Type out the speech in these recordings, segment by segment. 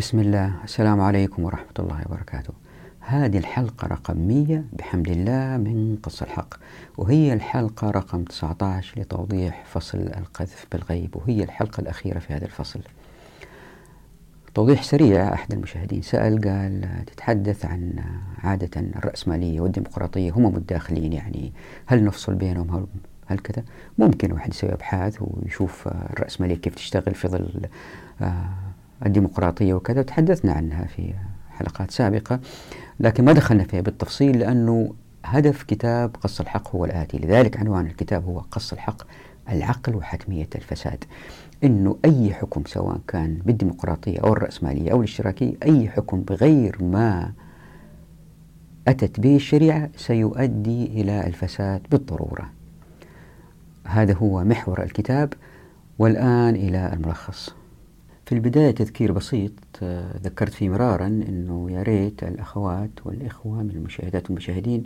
بسم الله. السلام عليكم ورحمة الله وبركاته. هذه الحلقة رقم 100 بحمد الله من قص الحق. وهي الحلقة رقم 19 لتوضيح فصل القذف بالغيب. وهي الحلقة الأخيرة في هذا الفصل. توضيح سريع أحد المشاهدين سأل قال تتحدث عن عادة الرأسمالية والديمقراطية هم متداخلين يعني هل نفصل بينهم هل, هل كذا؟ ممكن واحد يسوي أبحاث ويشوف الرأسمالية كيف تشتغل في ظل آه، الديمقراطية وكذا تحدثنا عنها في حلقات سابقة. لكن ما دخلنا فيها بالتفصيل لأنه هدف كتاب قص الحق هو الآتي. لذلك عنوان الكتاب هو قص الحق العقل وحتمية الفساد. أنه أي حكم سواء كان بالديمقراطية أو الرأسمالية أو الاشتراكية أي حكم بغير ما أتت به الشريعة سيؤدي إلى الفساد بالضرورة. هذا هو محور الكتاب والآن إلى الملخص. في البداية تذكير بسيط آه، ذكرت فيه مرارا أنه يا ريت الأخوات والإخوة من المشاهدات والمشاهدين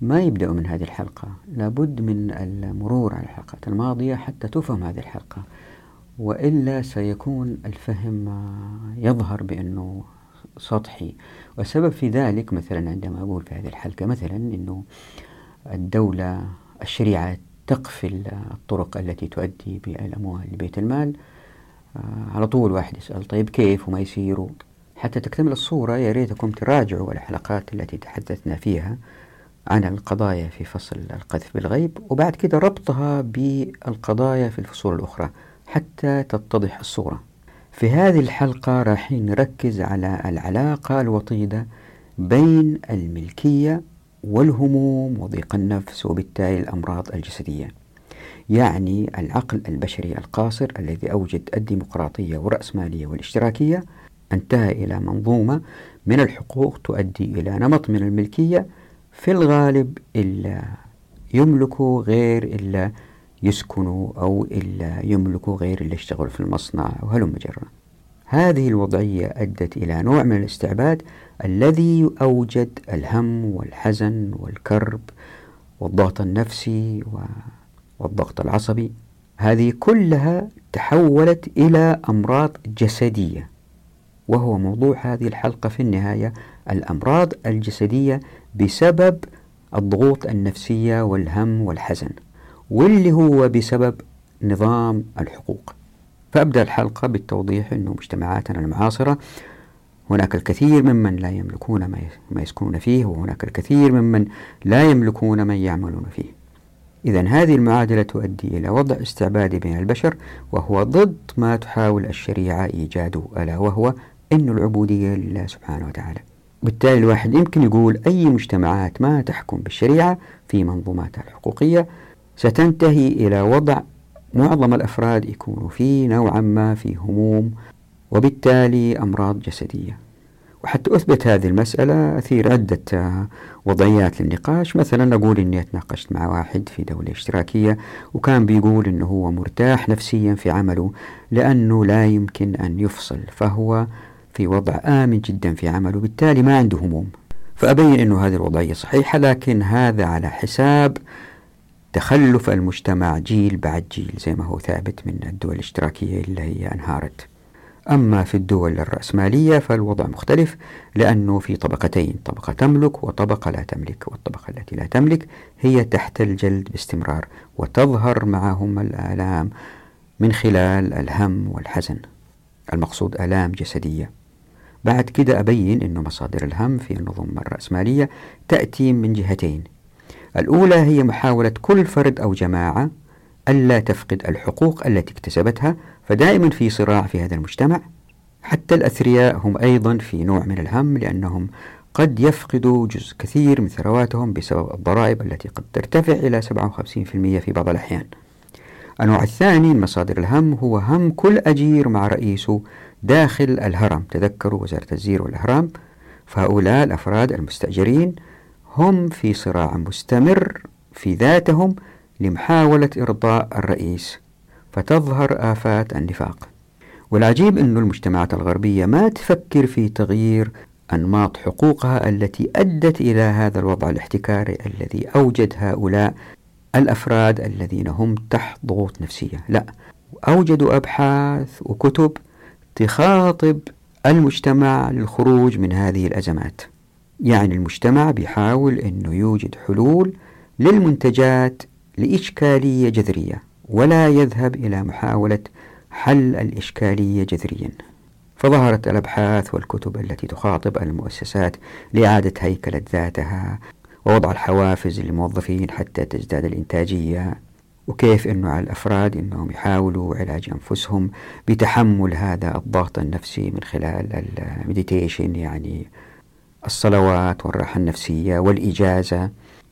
ما يبدأوا من هذه الحلقة. لابد من المرور على الحلقات الماضية حتى تفهم هذه الحلقة وإلا سيكون الفهم آه، يظهر بأنه سطحي. والسبب في ذلك مثلا عندما أقول في هذه الحلقة مثلا أنه الدولة الشريعة تقفل الطرق التي تؤدي بالأموال لبيت المال آه، على طول واحد يسأل طيب كيف وما يصير؟ حتى تكتمل الصورة يا ريتكم تراجعوا الحلقات التي تحدثنا فيها عن القضايا في فصل القذف بالغيب وبعد كده ربطها بالقضايا في الفصول الأخرى حتى تتضح الصورة. في هذه الحلقة راح نركز على العلاقة الوطيدة بين الملكية والهموم وضيق النفس وبالتالي الأمراض الجسدية. يعني العقل البشري القاصر الذي أوجد الديمقراطية والرأسمالية والاشتراكية أنتهى إلى منظومة من الحقوق تؤدي إلى نمط من الملكية في الغالب إلا يملكوا غير إلا يسكنوا أو إلا يملكوا غير إلا يشتغلوا في المصنع وهلم جرا هذه الوضعية أدت إلى نوع من الاستعباد الذي أوجد الهم والحزن والكرب والضغط النفسي والضغط العصبي هذه كلها تحولت إلى أمراض جسدية. وهو موضوع هذه الحلقة في النهاية الأمراض الجسدية بسبب الضغوط النفسية والهم والحزن واللي هو بسبب نظام الحقوق. فأبدأ الحلقة بالتوضيح أن مجتمعاتنا المعاصرة هناك الكثير ممن لا يملكون ما يسكنون فيه وهناك الكثير ممن لا يملكون من يعملون فيه. إذا هذه المعادلة تؤدي إلى وضع استعبادي بين البشر وهو ضد ما تحاول الشريعة إيجاده ألا وهو أن العبودية لله سبحانه وتعالى. بالتالي الواحد يمكن يقول أي مجتمعات ما تحكم بالشريعة في منظوماتها الحقوقية ستنتهي إلى وضع معظم الأفراد يكونوا فيه نوعا ما في هموم وبالتالي أمراض جسدية. وحتى أثبت هذه المسألة أثير عدة وضعيات للنقاش. مثلا نقول أني تناقشت مع واحد في دولة اشتراكية وكان بيقول أنه هو مرتاح نفسيا في عمله لأنه لا يمكن أن يفصل فهو في وضع آمن جدا في عمله بالتالي ما عنده هموم. فأبين أنه هذه الوضعية صحيحة لكن هذا على حساب تخلف المجتمع جيل بعد جيل زي ما هو ثابت من الدول الاشتراكية اللي هي أنهارت. أما في الدول الرأسمالية فالوضع مختلف لأنه في طبقتين طبقة تملك وطبقة لا تملك والطبقة التي لا تملك هي تحت الجلد باستمرار وتظهر معهم الآلام من خلال الهم والحزن. المقصود آلام جسدية. بعد كده أبين أن مصادر الهم في النظم الرأسمالية تأتي من جهتين. الأولى هي محاولة كل فرد أو جماعة ألا تفقد الحقوق التي اكتسبتها فدائما في صراع في هذا المجتمع حتى الأثرياء هم أيضا في نوع من الهم لأنهم قد يفقدوا جزء كثير من ثرواتهم بسبب الضرائب التي قد ترتفع إلى 57% في بعض الأحيان. النوع الثاني من مصادر الهم هو هم كل أجير مع رئيسه داخل الهرم. تذكروا وزارة الزير والأهرام؟ فهؤلاء الأفراد المستأجرين هم في صراع مستمر في ذاتهم لمحاولة إرضاء الرئيس. فتظهر آفات النفاق. والعجيب أن المجتمعات الغربية ما تفكر في تغيير أنماط حقوقها التي أدت إلى هذا الوضع الاحتكاري الذي أوجد هؤلاء الأفراد الذين هم تحت ضغوط نفسية. لا أوجدوا أبحاث وكتب تخاطب المجتمع للخروج من هذه الأزمات. يعني المجتمع بيحاول أنه يوجد حلول للمنتجات لإشكالية جذرية. ولا يذهب إلى محاولة حل الإشكالية جذريا. فظهرت الأبحاث والكتب التي تخاطب المؤسسات لإعادة هيكلة ذاتها ووضع الحوافز للموظفين حتى تزداد الإنتاجية. وكيف أنه على الأفراد أنهم يحاولوا علاج أنفسهم بتحمل هذا الضغط النفسي من خلال المديتيشن يعني الصلوات والراحة النفسية والإجازة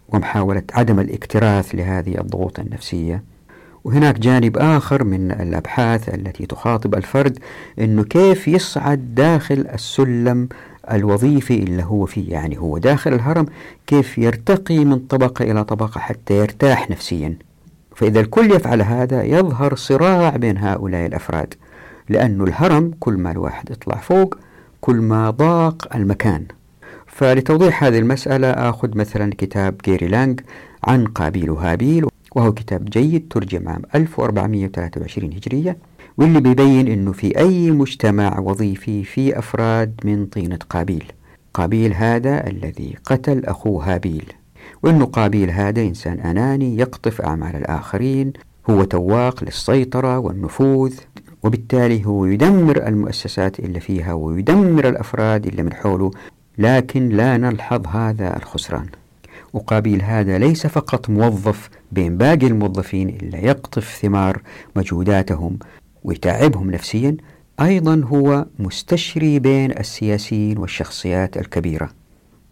ومحاولة عدم الاكتراث لهذه الضغوط النفسية. وهناك جانب آخر من الأبحاث التي تخاطب الفرد أنه كيف يصعد داخل السلم الوظيفي اللي هو فيه. يعني هو داخل الهرم كيف يرتقي من طبقة إلى طبقة حتى يرتاح نفسيا. فإذا الكل يفعل هذا يظهر صراع بين هؤلاء الأفراد لأن الهرم كل ما الواحد يطلع فوق كل ما ضاق المكان. فلتوضيح هذه المسألة أخذ مثلا كتاب جيري لانج عن قابيل وهابيل وهو كتاب جيد ترجم عام 1423 هجرية واللي بيبين أنه في أي مجتمع وظيفي في أفراد من طينة قابيل. قابيل هذا الذي قتل أخوه هابيل. وأنه قابيل هذا إنسان أناني يقطف أعمال الآخرين هو تواق للسيطرة والنفوذ وبالتالي هو يدمر المؤسسات اللي فيها ويدمر الأفراد اللي من حوله لكن لا نلحظ هذا الخسران. وقابيل هذا ليس فقط موظف بين باقي الموظفين إلا يقطف ثمار مجهوداتهم ويتعبهم نفسيا أيضا هو مستشري بين السياسيين والشخصيات الكبيرة.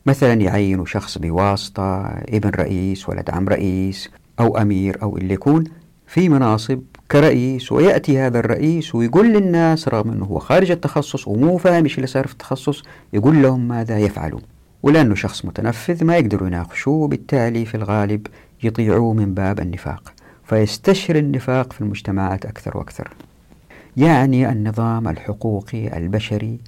مثلا يعين شخص بواسطة ابن رئيس ولد عم رئيس أو أمير أو اللي يكون في مناصب كرئيس ويأتي هذا الرئيس ويقول للناس رغم أنه هو خارج التخصص ومو فاهم إيش اللي صار في التخصص يقول لهم ماذا يفعلوا ولأنه شخص متنفذ ما يقدروا يناقشوه وبالتالي في الغالب يطيعوه من باب النفاق فيستشر النفاق في المجتمعات أكثر وأكثر. يعني النظام الحقوقي البشري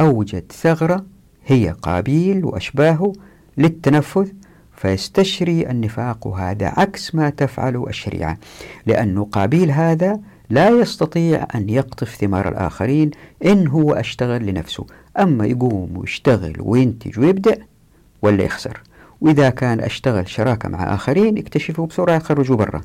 أوجد ثغرة هي قابيل وأشباهه للتنفذ فيستشري النفاق وهذا عكس ما تفعل الشريعة لأن قابيل هذا لا يستطيع أن يقطف ثمار الآخرين إن هو أشتغل لنفسه. أما يقوم ويشتغل وينتج ويبدع ولا يخسر. وإذا كان أشتغل شراكة مع آخرين يكتشفوا بسرعة يخرجوا برا.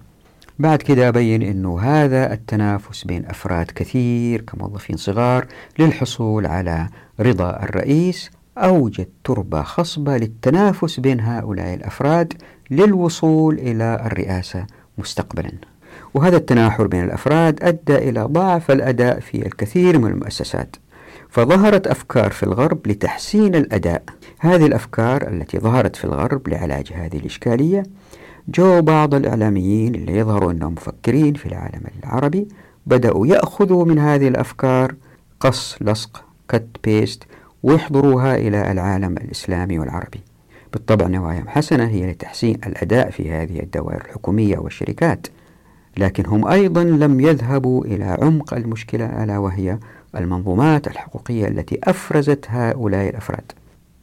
بعد كده أبين أنه هذا التنافس بين أفراد كثير كموظفين صغار للحصول على رضا الرئيس أوجد تربة خصبة للتنافس بين هؤلاء الأفراد للوصول إلى الرئاسة مستقبلا. وهذا التناحر بين الأفراد أدى إلى ضعف الأداء في الكثير من المؤسسات. فظهرت أفكار في الغرب لتحسين الأداء. هذه الأفكار التي ظهرت في الغرب لعلاج هذه الإشكالية جو بعض الإعلاميين اللي يظهروا أنهم مفكرين في العالم العربي بدأوا يأخذوا من هذه الأفكار قص لصق cut paste ويحضروها إلى العالم الإسلامي والعربي. بالطبع نواياهم حسنة هي لتحسين الأداء في هذه الدوائر الحكومية والشركات لكن هم أيضا لم يذهبوا إلى عمق المشكلة ألا وهي المنظومات الحقوقية التي أفرزت هؤلاء الأفراد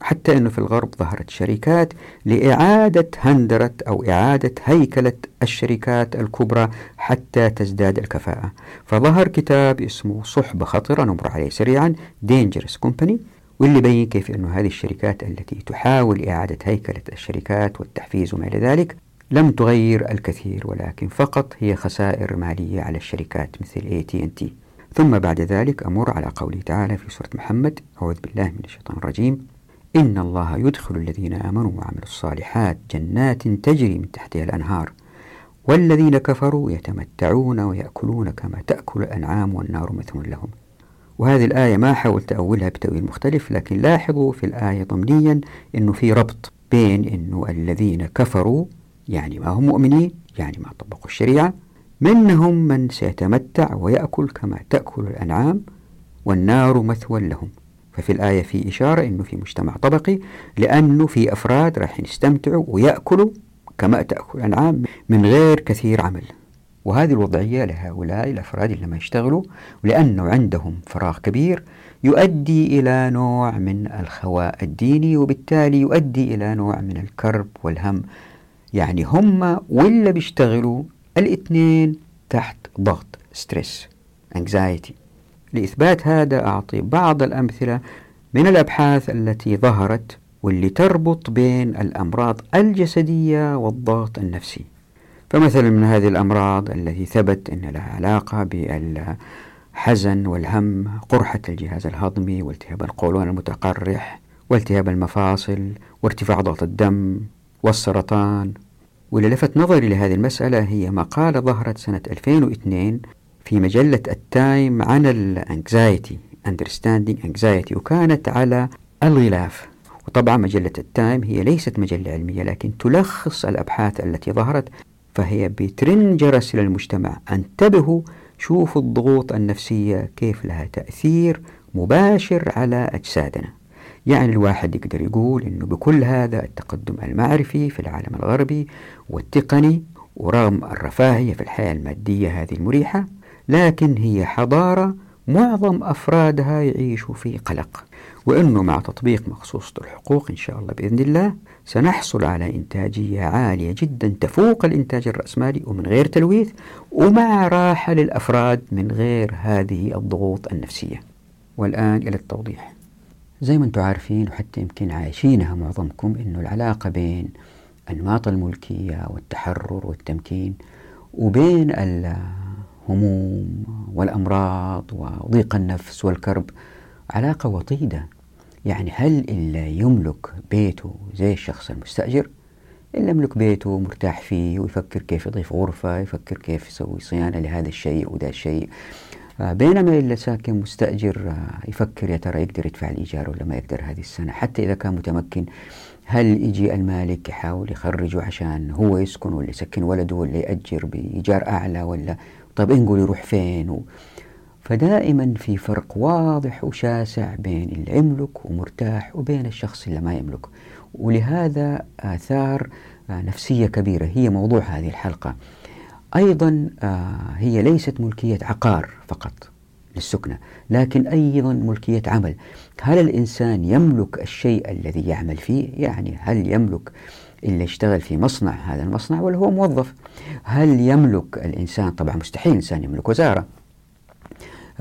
حتى أنه في الغرب ظهرت شركات لإعادة هندرة أو إعادة هيكلة الشركات الكبرى حتى تزداد الكفاءة. فظهر كتاب اسمه صحبة خطرة نمر عليه سريعا Dangerous Company واللي يبين كيف أنه هذه الشركات التي تحاول إعادة هيكلة الشركات والتحفيز وما إلى ذلك لم تغير الكثير ولكن فقط هي خسائر مالية على الشركات مثل AT&T ثم بعد ذلك أمر على قوله تعالى في سورة محمد أعوذ بالله من الشيطان الرجيم. إن الله يدخل الذين آمنوا وعملوا الصالحات جنات تجري من تحتها الأنهار والذين كفروا يتمتعون ويأكلون كما تأكل الأنعام والنار مثوى لهم. وهذه الآية ما حاولت أولها بتأويل مختلف لكن لاحظوا في الآية ضمنيا أنه في ربط بين أنه الذين كفروا يعني ما هم مؤمنين يعني ما طبقوا الشريعة منهم من سيتمتع ويأكل كما تأكل الأنعام والنار مثوى لهم. ففي الآية في إشارة أنه في مجتمع طبقي لأنه في أفراد راح يستمتعوا ويأكلوا كما تأكل الأنعام من غير كثير عمل. وهذه الوضعية لهؤلاء الأفراد اللي ما يشتغلوا ولأنه عندهم فراغ كبير يؤدي إلى نوع من الخواء الديني وبالتالي يؤدي إلى نوع من الكرب والهم. يعني هم ولا بيشتغلوا الاثنين تحت ضغط stress anxiety لإثبات هذا أعطي بعض الأمثلة من الأبحاث التي ظهرت واللي تربط بين الأمراض الجسدية والضغط النفسي. فمثلا من هذه الأمراض التي ثبت أن لها علاقة بالحزن والهم قرحة الجهاز الهضمي والتهاب القولون المتقرح والتهاب المفاصل وارتفاع ضغط الدم والسرطان واللي لفت نظري لهذه المسألة هي مقالة ظهرت سنة 2002 في مجلة التايم عن ال anxiety Understanding Anxiety وكانت على الغلاف. وطبعا مجلة التايم هي ليست مجلة علمية لكن تلخص الأبحاث التي ظهرت فهي بترن جرس للمجتمع. انتبهوا شوفوا الضغوط النفسية كيف لها تأثير مباشر على أجسادنا. يعني الواحد يقدر يقول أنه بكل هذا التقدم المعرفي في العالم الغربي والتقني ورغم الرفاهية في الحياة المادية هذه المريحة لكن هي حضارة معظم أفرادها يعيشوا في قلق. وأنه مع تطبيق مخصوصة الحقوق إن شاء الله بإذن الله سنحصل على إنتاجية عالية جدا تفوق الإنتاج الرأسمالي ومن غير تلويث ومع راحة للأفراد من غير هذه الضغوط النفسية. والآن إلى التوضيح. زي ما أنتم عارفين وحتى يمكن عايشينها معظمكم أنه العلاقة بين أنماط الملكية والتحرر والتمكين وبين الهموم والأمراض وضيق النفس والكرب علاقة وطيدة. يعني هل اللي يملك بيته زي الشخص المستأجر؟ اللي يملك بيته مرتاح فيه ويفكر كيف يضيف غرفة يفكر كيف يسوي صيانة لهذا الشيء وذا الشيء. بينما اللي ساكن مستأجر آه، يفكر يا ترى يقدر يدفع الإيجار ولا ما يقدر هذه السنة؟ حتى إذا كان متمكن هل يجي المالك يحاول يخرجه عشان هو يسكن ولا يسكن ولده ولا يأجر بإيجار أعلى ولا طب نقول يروح فين؟ و... فدائما في فرق واضح وشاسع بين اللي يملك ومرتاح وبين الشخص اللي ما يملك. ولهذا آثار آه، نفسية كبيرة. هي موضوع هذه الحلقة. أيضا آه، هي ليست ملكية عقار فقط للسكنة لكن أيضا ملكية عمل. هل الإنسان يملك الشيء الذي يعمل فيه؟ يعني هل يملك اللي يشتغل في مصنع هذا المصنع ولا هو موظف؟ هل يملك الإنسان؟ طبعا مستحيل الإنسان يملك وزارة.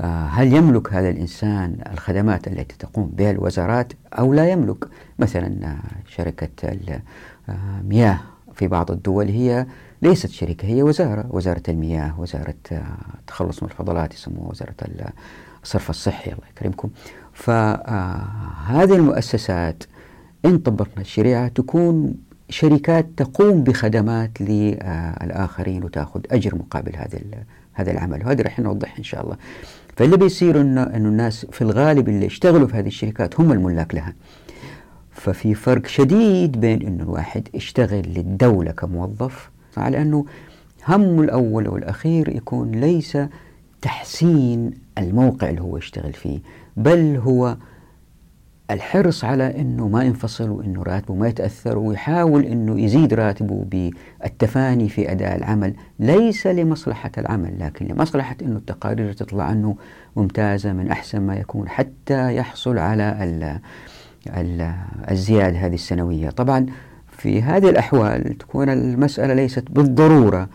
آه، هل يملك هذا الإنسان الخدمات التي تقوم بها الوزارات؟ أو لا يملك؟ مثلا آه، شركة المياه في بعض الدول هي ليست شركة هي وزارة وزارة المياه وزارة التخلص من الفضلات يسموها وزارة الصرف الصحي الله يكرمكم. فهذه المؤسسات إن طبقنا الشريعة تكون شركات تقوم بخدمات للآخرين وتأخذ أجر مقابل هذا هذا العمل. وهذه راح نوضحها إن شاء الله. فاللي بيصير إنه إنه الناس في الغالب اللي يشتغلوا في هذه الشركات هم الملاك لها. ففي فرق شديد بين إنه الواحد يشتغل للدولة كموظف على أنه همه الأول والأخير يكون ليس تحسين الموقع اللي هو يشتغل فيه بل هو الحرص على إنه ما ينفصل وإنه راتبه ما يتأثر ويحاول إنه يزيد راتبه بالتفاني في أداء العمل. ليس لمصلحة العمل لكن لمصلحة إنه التقارير تطلع عنه ممتازة من أحسن ما يكون حتى يحصل على ال ال الزيادة هذه السنوية. طبعا في هذه الأحوال تكون المسألة ليست بالضرورة.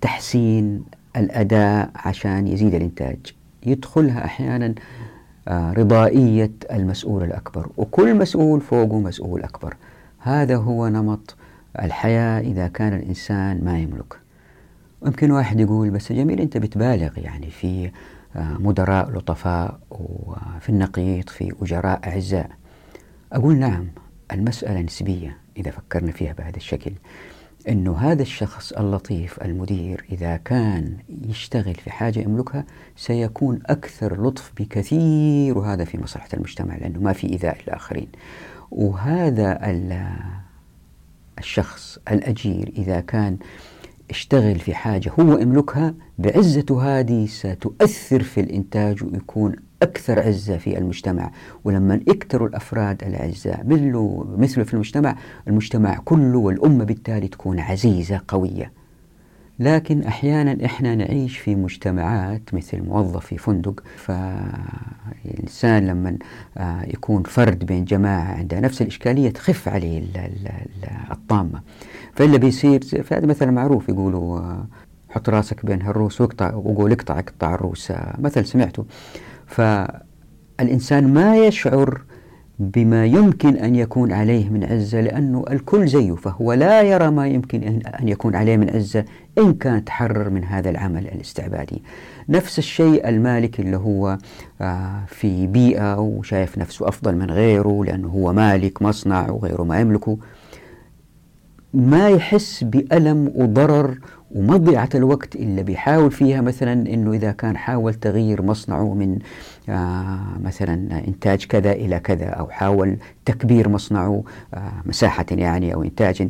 تحسين الأداء عشان يزيد الإنتاج. يدخلها أحيانا آه، رضائية المسؤول الأكبر. وكل مسؤول فوقه مسؤول أكبر. هذا هو نمط الحياة إذا كان الإنسان ما يملك. يمكن واحد يقول بس جميل أنت بتبالغ يعني في آه، مدراء لطفاء وفي النقيض في أجراء أعزاء. أقول نعم المسألة نسبية. إذا فكرنا فيها بهذا الشكل أنه هذا الشخص اللطيف المدير إذا كان يشتغل في حاجة يملكها سيكون أكثر لطف بكثير وهذا في مصلحة المجتمع لأنه ما في إيذاء الآخرين وهذا الشخص الأجير إذا كان اشتغل في حاجة هو يملكها بعزته هذه ستؤثر في الإنتاج ويكون أكثر عزة في المجتمع. ولما يكثروا الأفراد الأعزاء مثله, مثله في المجتمع المجتمع كله والأمة بالتالي تكون عزيزة قوية. لكن أحيانا إحنا نعيش في مجتمعات مثل موظف في فندق فالإنسان لما آه، يكون فرد بين جماعة عندها نفس الإشكالية تخف عليه الطامة. فإلا بيصير فهذا مثلا معروف يقولوا آه، حط راسك بين هالروس واقطع وقول اقطع اقطع الروس. آه، مثل سمعته. فالإنسان ما يشعر بما يمكن أن يكون عليه من عزة لأنه الكل زيه فهو لا يرى ما يمكن أن يكون عليه من عزة إن كان تحرر من هذا العمل الاستعبادي. نفس الشيء المالك اللي هو آه، في بيئة وشايف نفسه أفضل من غيره لأنه هو مالك مصنع وغيره ما يملكه. ما يحس بألم وضرر ومضيعة الوقت اللي بيحاول فيها مثلا إنه إذا كان حاول تغيير مصنعه من آه مثلا إنتاج كذا إلى كذا أو حاول تكبير مصنعه آه مساحة يعني أو إنتاج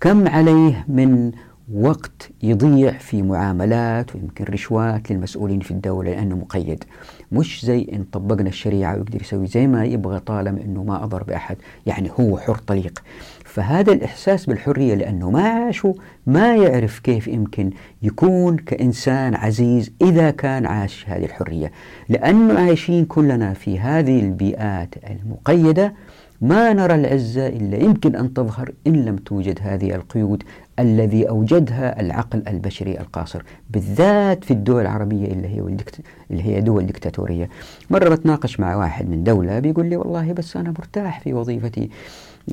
كم عليه من وقت يضيع في معاملات ويمكن رشوات للمسؤولين في الدولة لأنه مقيد. مش زي إن طبقنا الشريعة ويقدر يسوي زي ما يبغى طالما أنه ما أضر بأحد يعني هو حر طليق. فهذا الإحساس بالحرية لأنه ما عاشه ما يعرف كيف يمكن يكون كإنسان عزيز إذا كان عاش هذه الحرية. لأنه عايشين كلنا في هذه البيئات المقيدة ما نرى العزة إلا يمكن أن تظهر إن لم توجد هذه القيود الذي أوجدها العقل البشري القاصر بالذات في الدول العربية اللي هي, اللي هي دول دكتاتورية. مرة بتناقش مع واحد من دولة بيقول لي والله بس أنا مرتاح في وظيفتي.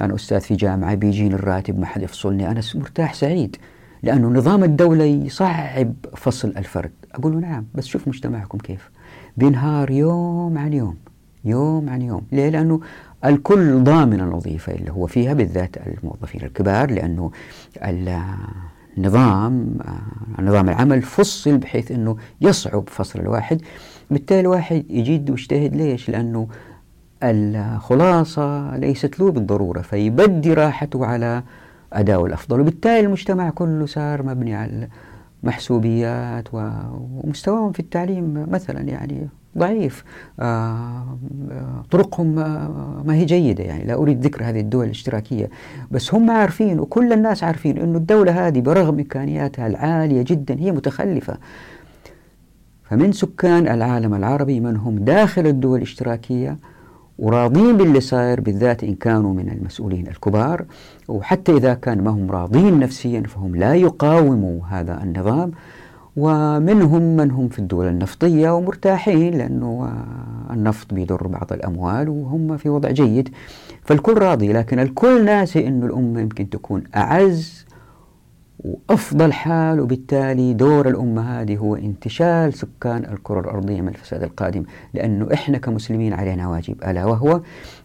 أنا أستاذ في جامعة بيجيني الراتب ما حد يفصلني أنا مرتاح سعيد لأنه نظام الدولة يصعب فصل الفرد. أقول له نعم بس شوف مجتمعكم كيف. بينهار يوم عن يوم يوم عن يوم. ليه؟ لأنه الكل ضامن الوظيفة اللي هو فيها بالذات الموظفين الكبار لأنه النظام نظام العمل فصل بحيث أنه يصعب فصل الواحد. بالتالي الواحد يجد ويجتهد ليش؟ لأنه الخلاصة ليست له بالضرورة فيبدي راحته على أداء الأفضل. وبالتالي المجتمع كله صار مبني على محسوبيات ومستواهم في التعليم مثلا يعني ضعيف. آه طرقهم ما هي جيدة يعني لا أريد ذكر هذه الدول الاشتراكية. بس هم عارفين وكل الناس عارفين أن الدولة هذه برغم إمكانياتها العالية جدا هي متخلفة. فمن سكان العالم العربي من هم داخل الدول الاشتراكية وراضين باللي صاير بالذات إن كانوا من المسؤولين الكبار. وحتى إذا كان ما هم راضين نفسيا فهم لا يقاوموا هذا النظام. ومنهم من هم في الدول النفطية ومرتاحين لأنه النفط بيضر بعض الأموال وهم في وضع جيد. فالكل راضي لكن الكل ناسي أن الأمة يمكن تكون أعز وأفضل حال وبالتالي دور الأمة هذه هو انتشال سكان الكرة الأرضية من الفساد القادم لأنه إحنا كمسلمين علينا واجب ألا وهو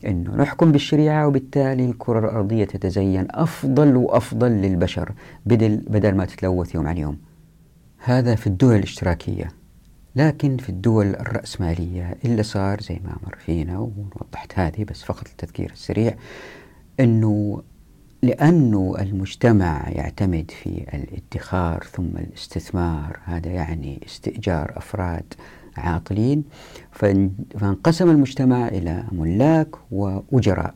أنه نحكم بالشريعة وبالتالي الكرة الأرضية تتزين أفضل وأفضل للبشر بدل, بدل ما تتلوث يوم عن يوم. هذا في الدول الاشتراكية لكن في الدول الرأسمالية اللي صار زي ما مر فينا ووضحت هذه بس فقط التذكير السريع أنه لأنه المجتمع يعتمد في الادخار ثم الاستثمار هذا يعني استئجار أفراد عاطلين. فانقسم المجتمع إلى ملاك وأجراء.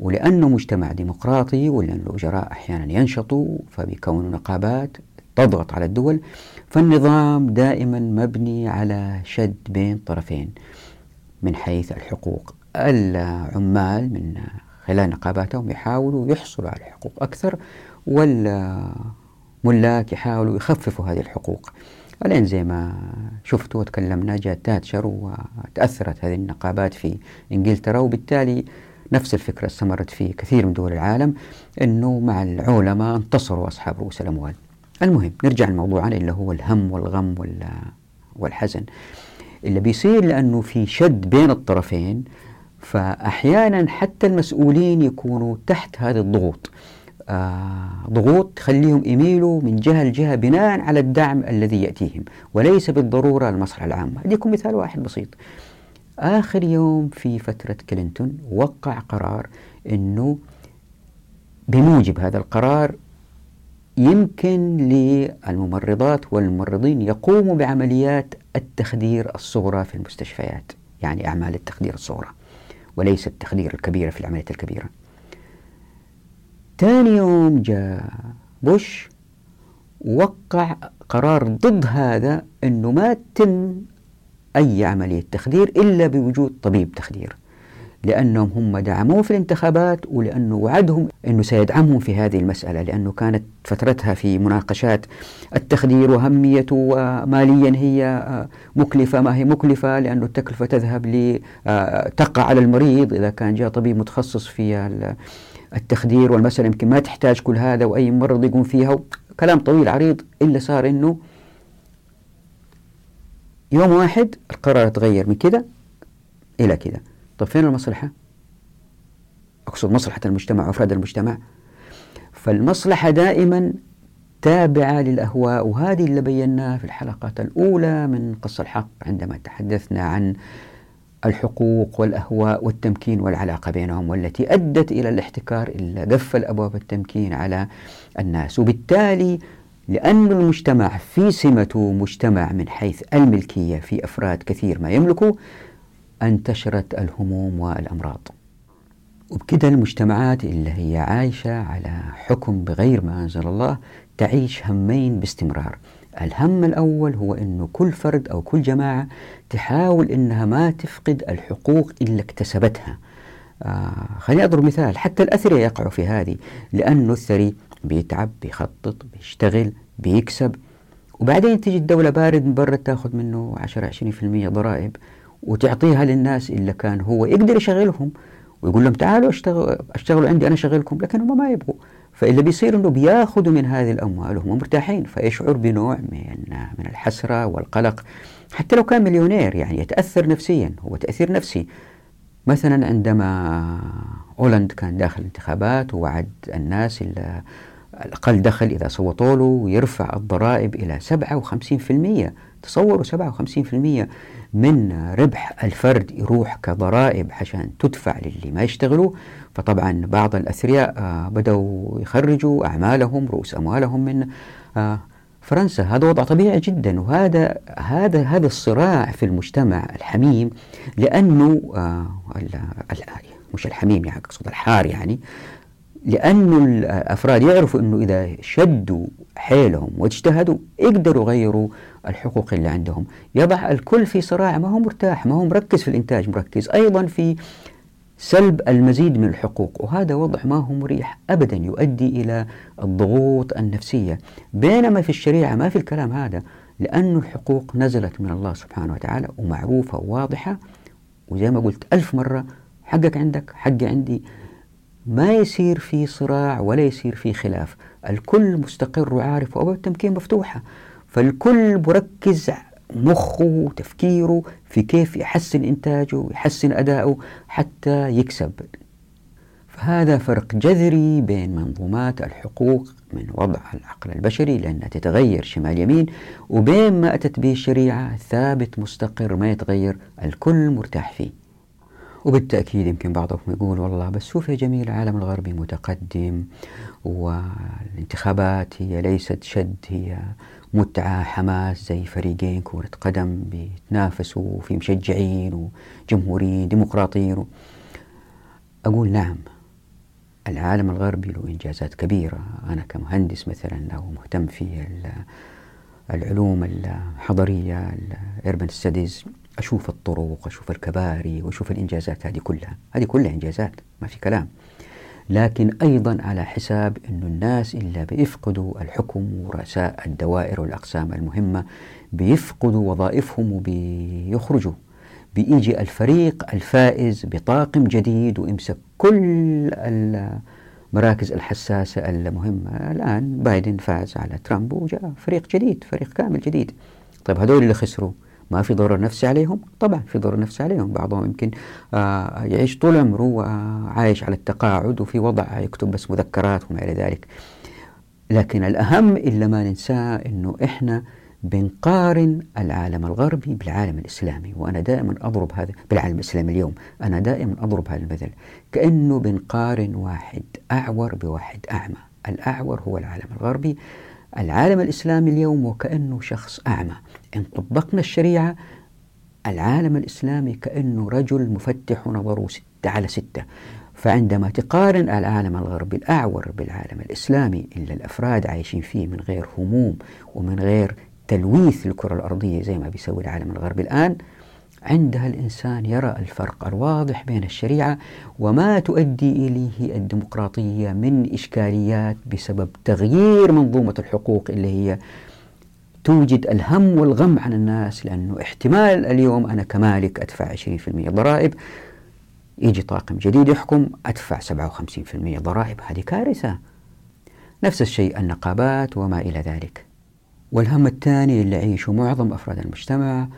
ولأنه مجتمع ديمقراطي ولأن الأجراء أحيانا ينشطوا فبيكونوا نقابات تضغط على الدول فالنظام دائما مبني على شد بين طرفين من حيث الحقوق العمال من خلال نقاباتهم يحاولوا يحصلوا على حقوق أكثر والملاك يحاولوا يخففوا هذه الحقوق. الآن زي ما شفتوا وتكلمنا جاء تاتشر وتأثرت هذه النقابات في إنجلترا وبالتالي نفس الفكرة استمرت في كثير من دول العالم أنه مع العولمة انتصروا أصحاب رؤوس الأموال. المهم نرجع لموضوعنا اللي هو الهم والغم والحزن. اللي بيصير لأنه في شد بين الطرفين فأحيانا حتى المسؤولين يكونوا تحت هذه الضغوط. آه ضغوط تخليهم يميلوا من جهة لجهة بناء على الدعم الذي يأتيهم وليس بالضرورة المصلحة العامة. أديكم مثال واحد بسيط. آخر يوم في فترة كلينتون وقع قرار أنه بموجب هذا القرار يمكن للممرضات والممرضين يقوموا بعمليات التخدير الصغرى في المستشفيات يعني أعمال التخدير الصغرى. وليس التخدير الكبيرة في العمليات الكبيرة. ثاني يوم جاء بوش وقع قرار ضد هذا أنه ما تم أي عملية تخدير إلا بوجود طبيب تخدير. لأنهم هم دعموه في الانتخابات ولأنه وعدهم أنه سيدعمهم في هذه المسألة لأنه كانت فترتها في مناقشات التخدير وهميته وماليا هي آه، مكلفة ما هي مكلفة لأنه التكلفة تذهب لتقع على المريض. إذا كان جاء طبيب متخصص في التخدير والمسألة يمكن ما تحتاج كل هذا وأي مرض يقوم فيها كلام طويل عريض إلا صار أنه يوم واحد القرار تغير من كده إلى كده. طب فين المصلحة؟ أقصد مصلحة المجتمع وأفراد المجتمع فالمصلحة دائما تابعة للأهواء وهذه اللي بيناها في الحلقات الأولى من قص الحق عندما تحدثنا عن الحقوق والأهواء والتمكين والعلاقة بينهم والتي أدت إلى الاحتكار إلا قفل أبواب التمكين على الناس وبالتالي لأن المجتمع في سمته مجتمع من حيث الملكية في أفراد كثير ما يملكوا انتشرت الهموم والأمراض. وبكده المجتمعات اللي هي عايشة على حكم بغير ما أنزل الله تعيش همين باستمرار. الهم الأول هو أنه كل فرد أو كل جماعة تحاول أنها ما تفقد الحقوق اللي اكتسبتها. آه خليني أضرب مثال حتى الأثرياء يقعوا في هذه لأنه الثري بيتعب بيخطط بيشتغل بيكسب. وبعدين تيجي الدولة بارد من برا تاخذ منه 10 20% ضرائب. وتعطيها للناس اللي كان هو يقدر يشغلهم ويقول لهم تعالوا اشتغلوا أشتغلوا عندي أنا أشغلكم لكن هم ما يبغوا. فاللي بيصير إنه بياخذوا من هذه الأموال وهم مرتاحين فيشعر بنوع من من الحسرة والقلق. حتى لو كان مليونير يعني يتأثر نفسيا هو تأثير نفسي. مثلا عندما هولند كان داخل الانتخابات ووعد الناس اللي الأقل دخل إذا صوتوا له ويرفع الضرائب إلى 57% تصوروا 57% من ربح الفرد يروح كضرائب عشان تدفع للي ما يشتغلوا. فطبعا بعض الأثرياء آه، بدأوا يخرجوا أعمالهم رؤوس أموالهم من آه، فرنسا. هذا وضع طبيعي جدا. وهذا هذا هذا الصراع في المجتمع الحميم لأنه آه، مش الحميم يعني أقصد الحار يعني لأنه الأفراد يعرفوا أنه إذا شدوا حيلهم واجتهدوا يقدروا يغيروا الحقوق اللي عندهم. يضع الكل في صراع ما هو مرتاح ما هو مركز في الإنتاج مركز أيضا في سلب المزيد من الحقوق. وهذا وضع ما هو مريح أبدا يؤدي إلى الضغوط النفسية. بينما في الشريعة ما في الكلام هذا لأن الحقوق نزلت من الله سبحانه وتعالى ومعروفة وواضحة. وزي ما قلت ألف مرة حقك عندك حقي عندي. ما يصير في صراع ولا يصير في خلاف. الكل مستقر وعارف وأبواب التمكين مفتوحة. فالكل مركز مخه وتفكيره في كيف يحسن إنتاجه ويحسن أداؤه حتى يكسب. فهذا فرق جذري بين منظومات الحقوق من وضع العقل البشري لأنها تتغير شمال يمين وبين ما أتت به الشريعة ثابت مستقر ما يتغير الكل مرتاح فيه. وبالتأكيد يمكن بعضهم يقول والله بس شوف يا جميل العالم الغربي متقدم والانتخابات هي ليست شد هي متعة حماس زي فريقين كرة قدم بيتنافسوا في مشجعين وجمهوريين ديمقراطيين. أقول نعم العالم الغربي له إنجازات كبيرة. أنا كمهندس مثلا أو مهتم في العلوم الحضرية الاربن ستديز أشوف الطرق أشوف الكباري وأشوف الإنجازات. هذه كلها هذه كلها إنجازات ما في كلام. لكن أيضا على حساب أن الناس إلا بيفقدوا الحكم ورؤساء الدوائر والأقسام المهمة بيفقدوا وظائفهم وبيخرجوا. بيجي الفريق الفائز بطاقم جديد ويمسك كل المراكز الحساسة المهمة. الآن بايدن فاز على ترامب وجاء فريق جديد فريق كامل جديد. طيب هذول اللي خسروا ما في ضرر نفسي عليهم. طبعا في ضرر نفسي عليهم. بعضهم يمكن آه يعيش طول عمره عايش على التقاعد وفي وضع يكتب بس مذكرات وما إلى ذلك. لكن الأهم إلا ما ننساه أنه إحنا بنقارن العالم الغربي بالعالم الإسلامي وأنا دائما أضرب هذا بالعالم الإسلامي اليوم. أنا دائما أضرب هذا المثل. كأنه بنقارن واحد أعور بواحد أعمى. الأعور هو العالم الغربي العالم الإسلامي اليوم وكأنه شخص أعمى. إن طبقنا الشريعة. العالم الإسلامي كأنه رجل مفتح نظره ستة على ستة. فعندما تقارن العالم الغربي الأعور بالعالم الإسلامي اللي الأفراد عايشين فيه من غير هموم ومن غير تلويث الكرة الأرضية زي ما بيسوي العالم الغربي الآن عندها الإنسان يرى الفرق الواضح بين الشريعة وما تؤدي إليه الديمقراطية من إشكاليات بسبب تغيير منظومة الحقوق اللي هي توجد الهم والغم عن الناس لأنه احتمال اليوم أنا كمالك أدفع 20% ضرائب يجي طاقم جديد يحكم أدفع 57% ضرائب. هذه كارثة. نفس الشيء النقابات وما إلى ذلك. والهم الثاني اللي يعيشه معظم أفراد المجتمع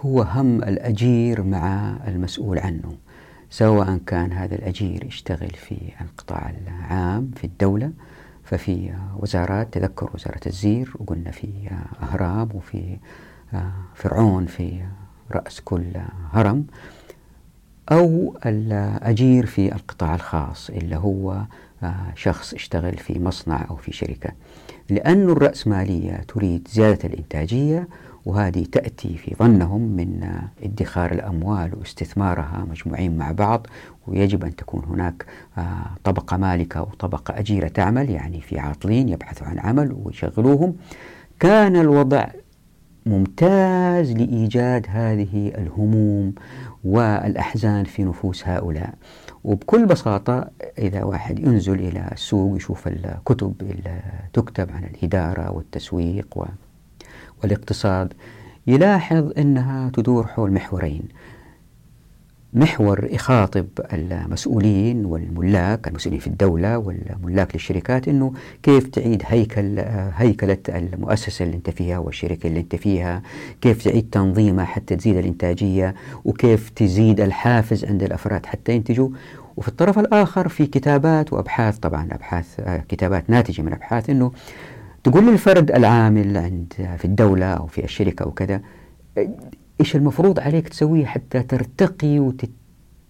هو هم الأجير مع المسؤول عنه سواء كان هذا الأجير يشتغل في القطاع العام في الدولة ففي وزارات تذكر وزارة الزير وقلنا في أهرام وفي فرعون في رأس كل هرم أو الأجير في القطاع الخاص اللي هو شخص اشتغل في مصنع أو في شركة. لأن الرأسمالية تريد زيادة الإنتاجية وهذه تأتي في ظنهم من ادخار الأموال واستثمارها مجموعين مع بعض ويجب أن تكون هناك آه، طبقة مالكة وطبقة أجيرة تعمل يعني في عاطلين يبحثوا عن عمل ويشغلوهم. كان الوضع ممتاز لإيجاد هذه الهموم والأحزان في نفوس هؤلاء. وبكل بساطة إذا واحد ينزل إلى السوق يشوف الكتب اللي تكتب عن الإدارة والتسويق والاقتصاد يلاحظ أنها تدور حول محورين. محور يخاطب المسؤولين والملاك المسؤولين في الدولة والملاك للشركات أنه كيف تعيد هيكل هيكلة المؤسسة اللي أنت فيها والشركة اللي أنت فيها كيف تعيد تنظيمها حتى تزيد الإنتاجية وكيف تزيد الحافز عند الأفراد حتى ينتجوا. وفي الطرف الآخر في كتابات وأبحاث طبعا أبحاث كتابات ناتجة من أبحاث أنه تقول للفرد العامل عند في الدولة أو في الشركة أو كذا إيش المفروض عليك تسويه حتى ترتقي وتت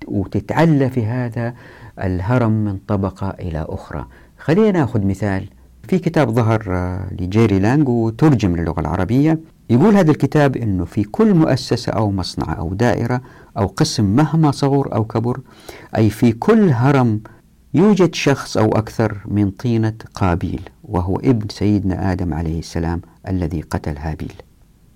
وتتعلى في هذا الهرم من طبقة إلى أخرى؟ خلينا ناخذ مثال. في كتاب ظهر آه، لجيري لانج وترجم للغة العربية. يقول هذا الكتاب أنه في كل مؤسسة أو مصنع أو دائرة أو قسم مهما صغر أو كبر أي في كل هرم يوجد شخص أو أكثر من طينة قابيل وهو ابن سيدنا آدم عليه السلام الذي قتل هابيل.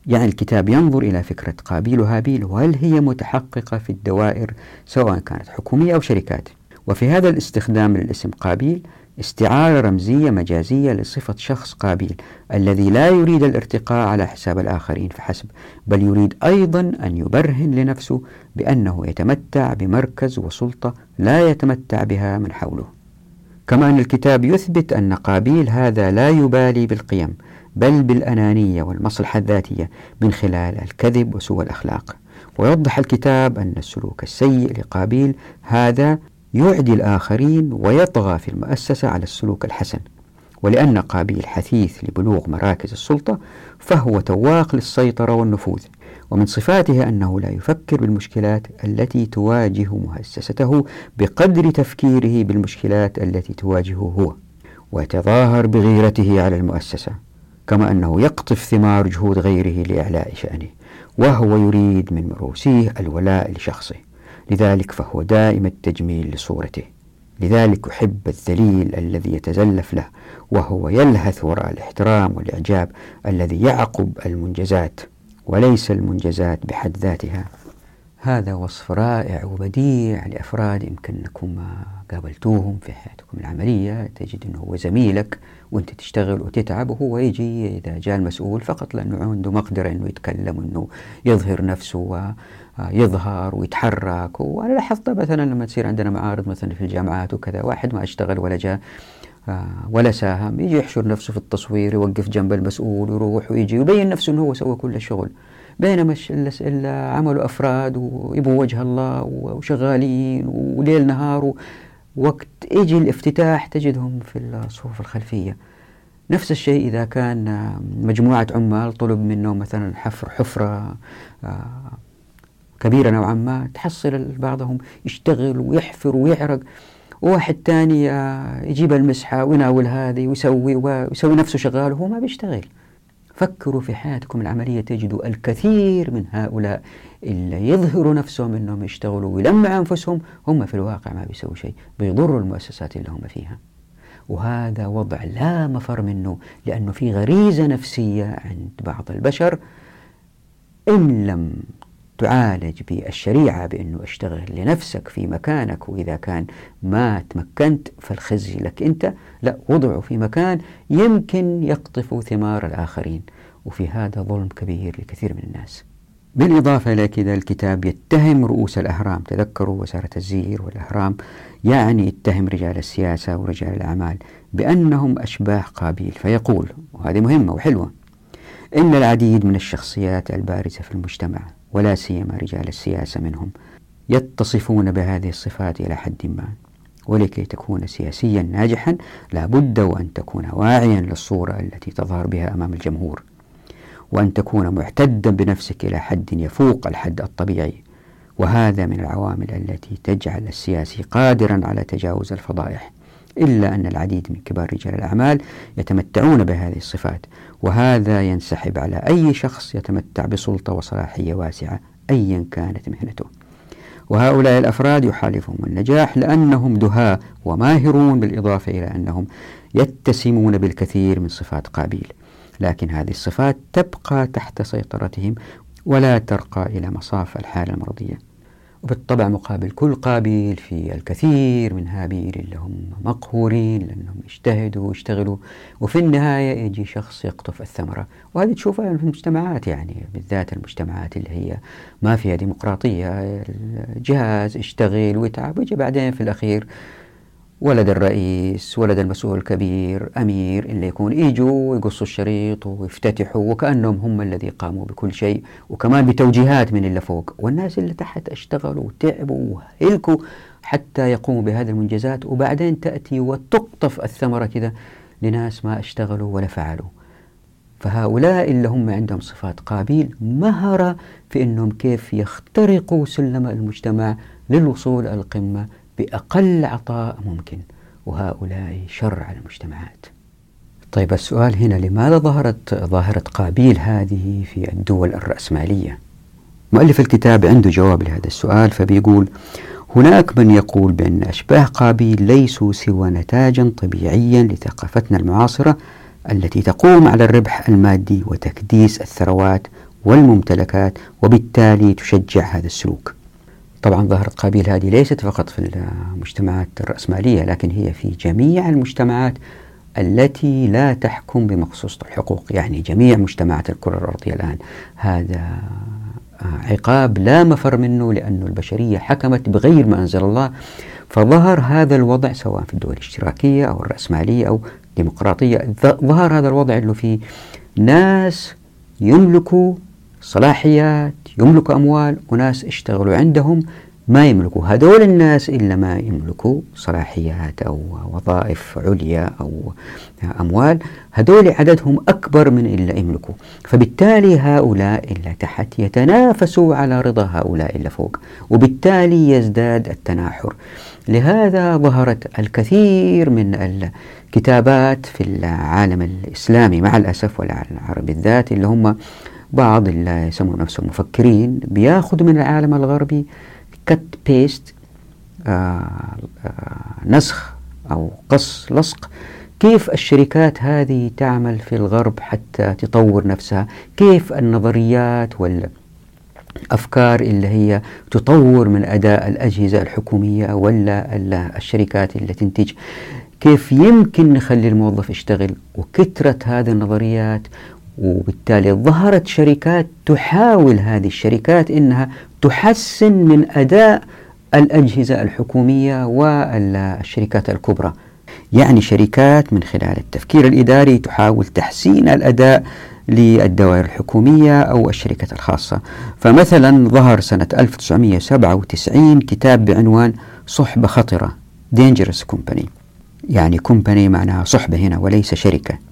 يعني الكتاب ينظر إلى فكرة قابيل وهابيل وهل هي متحققة في الدوائر سواء كانت حكومية أو شركات. وفي هذا الاستخدام للاسم قابيل استعارة رمزية مجازية لصفة شخص قابيل الذي لا يريد الارتقاء على حساب الآخرين فحسب بل يريد أيضا أن يبرهن لنفسه بأنه يتمتع بمركز وسلطة لا يتمتع بها من حوله. كما أن الكتاب يثبت أن قابيل هذا لا يبالي بالقيم بل بالأنانية والمصلحة الذاتية من خلال الكذب وسوء الأخلاق. ويوضح الكتاب أن السلوك السيء لقابيل هذا يعدي الآخرين ويطغى في المؤسسة على السلوك الحسن. ولأن قابيل حثيث لبلوغ مراكز السلطة فهو تواق للسيطرة والنفوذ ومن صفاته أنه لا يفكر بالمشكلات التي تواجه مؤسسته بقدر تفكيره بالمشكلات التي تواجهه هو ويتظاهر بغيرته على المؤسسة كما أنه يقطف ثمار جهود غيره لإعلاء شأنه وهو يريد من مروسيه الولاء لشخصه. لذلك فهو دائم التجميل لصورته. لذلك يحب الذليل الذي يتزلف له وهو يلهث وراء الاحترام والإعجاب الذي يعقب المنجزات وليس المنجزات بحد ذاتها. هذا وصف رائع وبديع لأفراد يمكنكم قابلتوهم في حياتكم العملية. تجد أنه هو زميلك وأنت تشتغل وتتعب وهو يجي إذا جاء المسؤول فقط لأنه عنده مقدرة أنه يتكلم وأنه يظهر نفسه ويظهر ويتحرك. وأنا لاحظت مثلا لما تصير عندنا معارض مثلا في الجامعات وكذا واحد ما اشتغل ولا جاء آه، ولا ساهم يجي يحشر نفسه في التصوير يوقف جنب المسؤول ويروح ويجي ويبين نفسه أنه هو سوى كل الشغل. بينما عملوا أفراد ويبوا وجه الله وشغالين وليل نهار وقت يجي الافتتاح تجدهم في الصفوف الخلفية. نفس الشيء إذا كان مجموعة عمال طلب منهم مثلا حفر حفرة آه، كبيرة نوعا ما تحصل بعضهم يشتغل ويحفر ويعرق. وواحد ثاني آه، يجيب المسحة ويناول هذه ويسوي ويسوي نفسه شغال وهو ما بيشتغل. فكروا في حياتكم العملية تجدوا الكثير من هؤلاء اللي يظهروا نفسهم أنهم يشتغلوا ويلمعوا أنفسهم هم في الواقع ما بيسووا شيء بيضروا المؤسسات اللي هم فيها. وهذا وضع لا مفر منه لأنه في غريزة نفسية عند بعض البشر إن لم تعالج بالشريعة بأنه أشتغل لنفسك في مكانك وإذا كان ما تمكنت فالخزي لك أنت. لا وضعه في مكان يمكن يقطف ثمار الآخرين. وفي هذا ظلم كبير لكثير من الناس. بالإضافة إلى كذا الكتاب يتهم رؤوس الأهرام تذكروا وزارة الزير والأهرام يعني يتهم رجال السياسة ورجال الأعمال بأنهم أشباه قابيل. فيقول وهذه مهمة وحلوة إن العديد من الشخصيات البارزة في المجتمع ولا سيما رجال السياسة منهم يتصفون بهذه الصفات إلى حد ما. ولكي تكون سياسيا ناجحا لابد وأن تكون واعيا للصورة التي تظهر بها أمام الجمهور. وأن تكون معتدا بنفسك إلى حد يفوق الحد الطبيعي. وهذا من العوامل التي تجعل السياسي قادرا على تجاوز الفضائح. إلا أن العديد من كبار رجال الأعمال يتمتعون بهذه الصفات وهذا ينسحب على أي شخص يتمتع بسلطة وصلاحية واسعة أيا كانت مهنته. وهؤلاء الأفراد يحالفهم النجاح لأنهم دهاء وماهرون بالإضافة إلى أنهم يتسمون بالكثير من صفات قابيل. لكن هذه الصفات تبقى تحت سيطرتهم ولا ترقى إلى مصاف الحالة المرضية. وبالطبع مقابل كل قابيل في الكثير من هابيل اللي هم مقهورين لأنهم يجتهدوا ويشتغلوا وفي النهاية يجي شخص يقطف الثمرة. وهذه تشوفها في المجتمعات يعني بالذات المجتمعات اللي هي ما فيها ديمقراطية الجهاز اشتغل ويتعب ويجي بعدين في الأخير ولد الرئيس ولد المسؤول الكبير أمير اللي يكون يجوا ويقصوا الشريط ويفتتحوا وكأنهم هم الذي قاموا بكل شيء وكمان بتوجيهات من اللي فوق. والناس اللي تحت اشتغلوا وتعبوا وهلكوا حتى يقوموا بهذه المنجزات وبعدين تأتي وتقطف الثمرة كذا لناس ما اشتغلوا ولا فعلوا. فهؤلاء اللي هم عندهم صفات قابيل مهرة في أنهم كيف يخترقوا سلم المجتمع للوصول القمة بأقل عطاء ممكن وهؤلاء شر على المجتمعات. طيب السؤال هنا لماذا ظهرت ظاهرة قابيل هذه في الدول الرأسمالية؟ مؤلف الكتاب عنده جواب لهذا السؤال فبيقول هناك من يقول بأن أشباه قابيل ليسوا سوى نتاجا طبيعيا لثقافتنا المعاصرة التي تقوم على الربح المادي وتكديس الثروات والممتلكات وبالتالي تشجع هذا السلوك. طبعا ظاهرة قابيل هذه ليست فقط في المجتمعات الرأسمالية لكن هي في جميع المجتمعات التي لا تحكم بمقصوصة الحقوق. يعني جميع مجتمعات الكرة الأرضية الآن هذا عقاب لا مفر منه لأن البشرية حكمت بغير ما أنزل الله. فظهر هذا الوضع سواء في الدول الاشتراكية أو الرأسمالية أو الديمقراطية ظهر هذا الوضع أنه في ناس يملكوا صلاحيات يملكوا أموال وناس اشتغلوا عندهم ما يملكوا هذول الناس إلا ما يملكوا صلاحيات أو وظائف عليا أو أموال. هذول عددهم أكبر من إلا يملكوا. فبالتالي هؤلاء اللي تحت يتنافسوا على رضا هؤلاء اللي فوق وبالتالي يزداد التناحر. لهذا ظهرت الكثير من الكتابات في العالم الإسلامي مع الأسف والعالم العربي بالذات اللي هم بعض اللي يسمون نفسهم مفكرين بياخذوا من العالم الغربي كت بيست آه آه نسخ أو قص لصق. كيف الشركات هذه تعمل في الغرب حتى تطور نفسها؟ كيف النظريات والأفكار اللي هي تطور من أداء الأجهزة الحكومية ولا الشركات اللي تنتج؟ كيف يمكن نخلي الموظف يشتغل؟ وكثرة هذه النظريات وبالتالي ظهرت شركات تحاول هذه الشركات إنها تحسن من أداء الأجهزة الحكومية والشركات الكبرى. يعني شركات من خلال التفكير الإداري تحاول تحسين الأداء للدوائر الحكومية أو الشركات الخاصة. فمثلا ظهر سنة 1997 كتاب بعنوان صحبة خطرة Dangerous Company. يعني كومباني معناها صحبة هنا وليس شركة.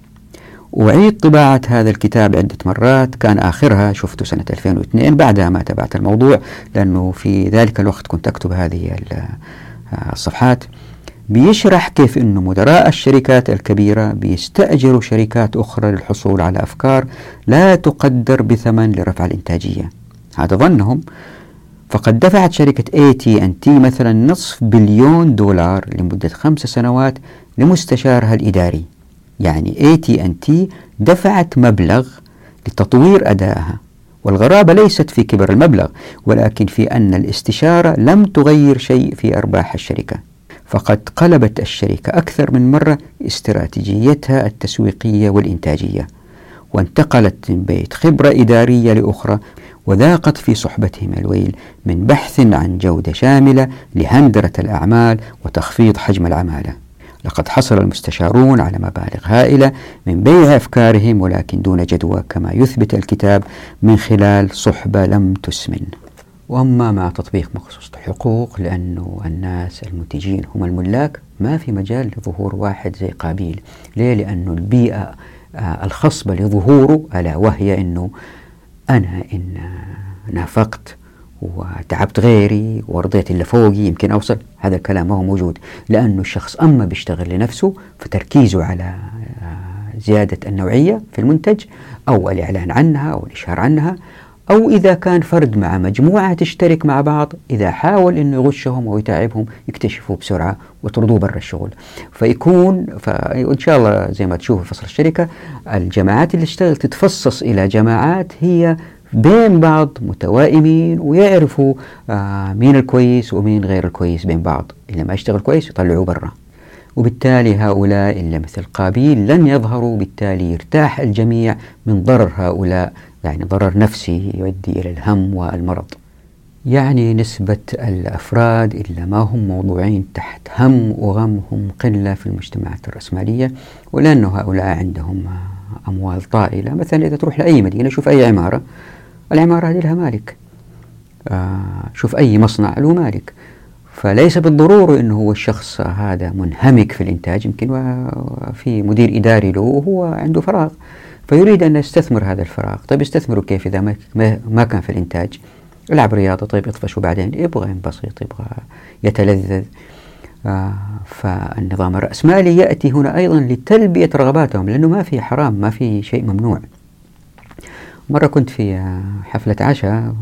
وعيد طباعة هذا الكتاب عدة مرات. كان آخرها شفته سنة 2002 بعدها ما تابعت الموضوع لأنه في ذلك الوقت كنت أكتب هذه الصفحات. بيشرح كيف أنه مدراء الشركات الكبيرة بيستأجروا شركات أخرى للحصول على أفكار لا تقدر بثمن لرفع الإنتاجية. هذا ظنهم. فقد دفعت شركة AT&T مثلا نصف بليون دولار لمدة خمس سنوات لمستشارها الإداري. يعني AT&T دفعت مبلغ لتطوير أدائها والغرابة ليست في كبر المبلغ ولكن في أن الاستشارة لم تغير شيء في أرباح الشركة. فقد قلبت الشركة أكثر من مرة استراتيجيتها التسويقية والإنتاجية وانتقلت من بيت خبرة إدارية لأخرى وذاقت في صحبتهم الويل من بحث عن جودة شاملة لهندرة الأعمال وتخفيض حجم العمالة. لقد حصل المستشارون على مبالغ هائلة من بيع أفكارهم ولكن دون جدوى كما يثبت الكتاب من خلال صحبة لم تسمن وأما مع تطبيق مخصوص الحقوق لأنه الناس المنتجين هم الملاك ما في مجال لظهور واحد زي قابيل ليه؟ لأنه البيئة آه، الخصبة لظهوره ألا وهي أنه أنا إن نافقت وتعبت غيري ورضيت اللي فوقي يمكن أوصل. هذا الكلام ما هو موجود. لأنه الشخص أما بيشتغل لنفسه فتركيزه على آه، زيادة النوعية في المنتج أو الإعلان عنها أو الإشهار عنها أو إذا كان فرد مع مجموعة تشترك مع بعض إذا حاول أنه يغشهم أو يتعبهم يكتشفوا بسرعة ويطردوه برا الشغل. فيكون فإن شاء الله زي ما تشوفوا فصل الشركة الجماعات اللي تشتغل تتفصص إلى جماعات هي بين بعض متوائمين ويعرفوا آه مين الكويس ومين غير الكويس بين بعض. اللي ما يشتغل كويس يطلعوه برا. وبالتالي هؤلاء اللي مثل قابيل لن يظهروا بالتالي يرتاح الجميع من ضرر هؤلاء. يعني ضرر نفسي يؤدي إلى الهم والمرض. يعني نسبة الأفراد اللي ما هم موضوعين تحت هم وغم هم قلة في المجتمعات الرأسمالية. ولأنه هؤلاء عندهم أموال طائلة. مثلا إذا تروح لأي مدينة شوف أي عمارة. العمارة هذه لها مالك. آه شوف أي مصنع له مالك. فليس بالضرورة أنه هو الشخص هذا منهمك في الإنتاج يمكن في مدير إداري له وهو عنده فراغ. فيريد أن يستثمر هذا الفراغ. طيب يستثمره كيف إذا ما كان في الإنتاج؟ يلعب رياضة طيب يطفش وبعدين يبغى ينبسط يبغى يتلذذ. آه فالنظام الرأسمالي يأتي هنا أيضا لتلبية رغباتهم لأنه ما في حرام ما في شيء ممنوع. مرة كنت في حفلة عشاء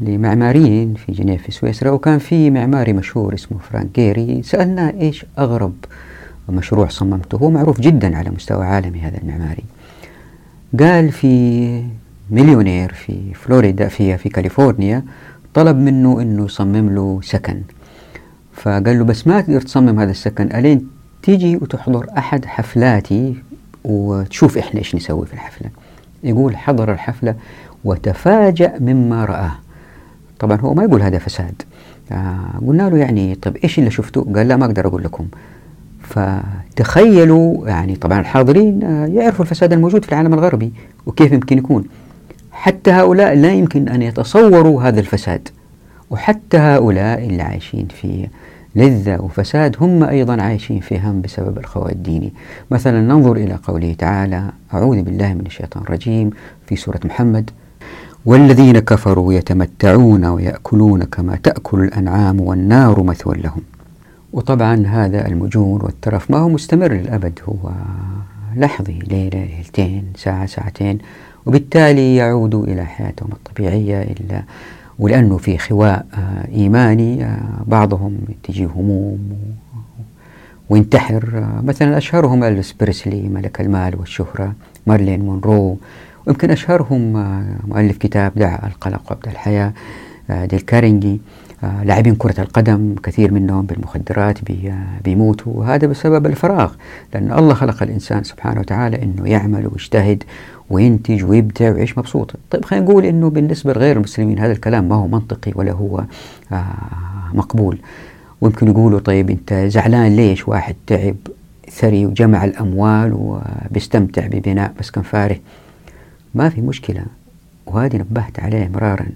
لمعماريين في جنيف في سويسرا وكان في معماري مشهور اسمه فرانك جيري. سألنا إيش أغرب مشروع صممته؟ هو معروف جدا على مستوى عالمي هذا المعماري. قال في مليونير في فلوريدا في في كاليفورنيا طلب منه إنه يصمم له سكن. فقال له بس ما تقدر تصمم هذا السكن ألين تيجي وتحضر أحد حفلاتي وتشوف إحنا إيش نسوي في الحفلة. يقول حضر الحفلة وتفاجأ مما رآه طبعا هو ما يقول هذا فساد. آه قلنا له يعني طيب إيش اللي شفته قال لا ما أقدر أقول لكم. فتخيلوا يعني طبعا الحاضرين آه، يعرفوا الفساد الموجود في العالم الغربي وكيف يمكن يكون. حتى هؤلاء لا يمكن أن يتصوروا هذا الفساد. وحتى هؤلاء اللي عايشين في لذة وفساد هم أيضا عايشين في هم بسبب الخوى الديني مثلا ننظر إلى قوله تعالى أعوذ بالله من الشيطان الرجيم في سورة محمد والذين كفروا يتمتعون ويأكلون كما تأكل الأنعام والنار مثوى لهم. وطبعا هذا المجون والترف ما هو مستمر للأبد هو لحظي ليلة ليلتين ساعة ساعتين وبالتالي يعودوا إلى حياتهم الطبيعية إلا ولأنه في خواء آه، إيماني آه، بعضهم تجي هموم وينتحر. آه، مثلا أشهرهم ألفيس بريسلي ملك المال والشهرة مارلين مونرو. ويمكن أشهرهم مؤلف كتاب دع القلق وابدأ الحياة ديل كارنيجي. لاعبين كرة القدم كثير منهم بالمخدرات بيموتوا. وهذا بسبب الفراغ لأن الله خلق الإنسان سبحانه وتعالى أنه يعمل ويجتهد وينتج ويبدع ويعيش مبسوط. طيب خلينا نقول أنه بالنسبة لغير المسلمين هذا الكلام ما هو منطقي ولا هو آه مقبول. ويمكن يقولوا طيب أنت زعلان ليش واحد تعب ثري وجمع الأموال وبيستمتع ببناء مسكن فارغ؟ ما في مشكلة. وهذه نبهت عليه مرارا.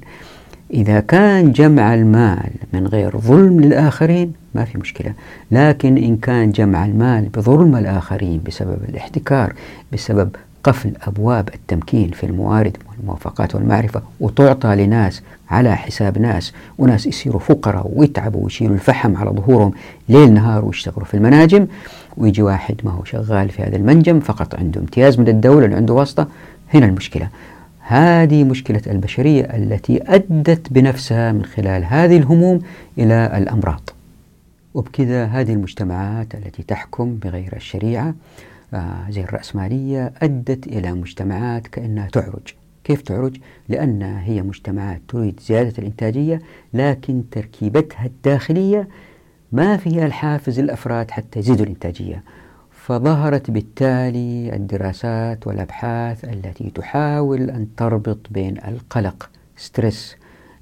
إذا كان جمع المال من غير ظلم للآخرين ما في مشكلة. لكن إن كان جمع المال بظلم الآخرين بسبب الاحتكار بسبب قفل أبواب التمكين في الموارد والموافقات والمعرفة وتعطى لناس على حساب ناس وناس يصيروا فقراء ويتعبوا ويشيلوا الفحم على ظهورهم ليل نهار ويشتغلوا في المناجم. ويجي واحد ما هو شغال في هذا المنجم فقط عنده امتياز من الدولة عنده واسطة. هنا المشكلة. هذه مشكلة البشرية التي أدت بنفسها من خلال هذه الهموم إلى الأمراض. وبكذا هذه المجتمعات التي تحكم بغير الشريعة زي الرأسمالية أدت إلى مجتمعات كأنها تعرج. كيف تعرج؟ لأن هي مجتمعات تريد زيادة الإنتاجية لكن تركيبتها الداخلية ما فيها الحافز الأفراد حتى يزيدوا الإنتاجية. فظهرت بالتالي الدراسات والأبحاث التي تحاول أن تربط بين القلق stress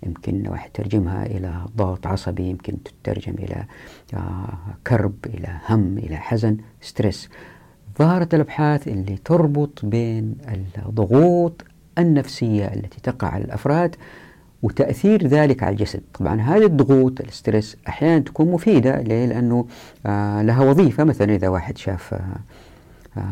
يمكن واحد ترجمها إلى ضغط عصبي يمكن تترجم إلى آه، كرب إلى هم إلى حزن stress ظهرت الأبحاث اللي تربط بين الضغوط النفسية التي تقع على الأفراد وتأثير ذلك على الجسد. طبعا هذه الضغوط ال stress أحيانا تكون مفيدة ليه؟ لأنه آه لها وظيفة. مثلا إذا واحد شاف آه آه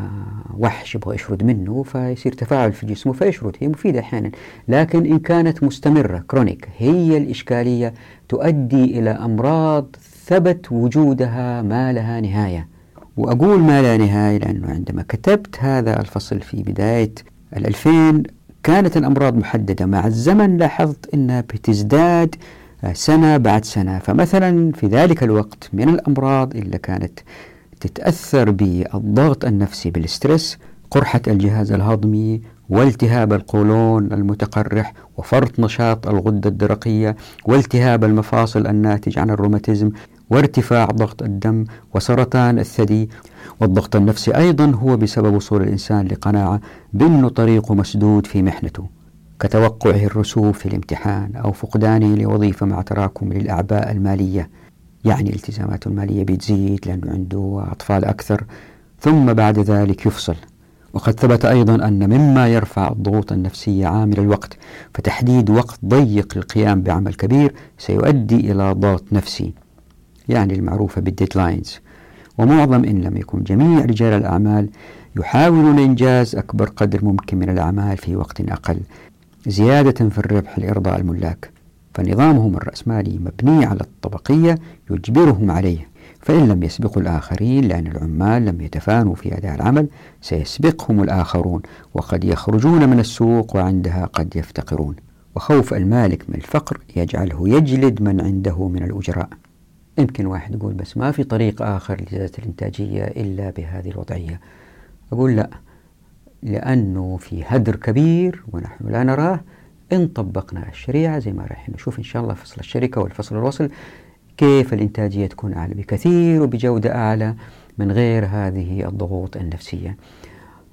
وحش يبغى يشرد منه فيصير تفاعل في جسمه فيشرد. هي مفيدة أحيانا. لكن إن كانت مستمرة chronic هي الإشكالية تؤدي إلى أمراض ثبت وجودها ما لها نهاية. وأقول ما لا نهاية لأنه عندما كتبت هذا الفصل في بداية الألفين كانت الأمراض محددة. مع الزمن لاحظت أنها بتزداد سنة بعد سنة. فمثلا في ذلك الوقت من الأمراض اللي كانت تتأثر بالضغط النفسي بالستريس قرحة الجهاز الهضمي والتهاب القولون المتقرح وفرط نشاط الغدة الدرقية والتهاب المفاصل الناتج عن الروماتيزم وارتفاع ضغط الدم وسرطان الثدي والضغط النفسي أيضا هو بسبب وصول الإنسان لقناعة بأنه طريقه مسدود في محنته كتوقعه الرسوب في الامتحان أو فقدانه لوظيفة مع تراكم للأعباء المالية. يعني التزاماته المالية بتزيد لأنه عنده أطفال أكثر ثم بعد ذلك يفصل. وقد ثبت أيضا أن مما يرفع الضغوط النفسية عامل الوقت فتحديد وقت ضيق للقيام بعمل كبير سيؤدي إلى ضغط نفسي يعني المعروفة بالديدلاينز ومعظم إن لم يكن جميع رجال الأعمال يحاولون إنجاز أكبر قدر ممكن من الأعمال في وقت أقل زيادة في الربح لإرضاء الملاك. فنظامهم الرأسمالي مبني على الطبقية يجبرهم عليه. فإن لم يسبقوا الآخرين لأن العمال لم يتفانوا في أداء العمل سيسبقهم الآخرون وقد يخرجون من السوق وعندها قد يفتقرون. وخوف المالك من الفقر يجعله يجلد من عنده من الأجراء. يمكن واحد يقول بس ما في طريق آخر لزيادة الإنتاجية إلا بهذه الوضعية. أقول لا لأنه في هدر كبير ونحن لا نراه. إن طبقنا الشريعة زي ما راح نشوف إن شاء الله فصل الشركة والفصل الوصل كيف الإنتاجية تكون أعلى؟ بكثير وبجودة أعلى من غير هذه الضغوط النفسية.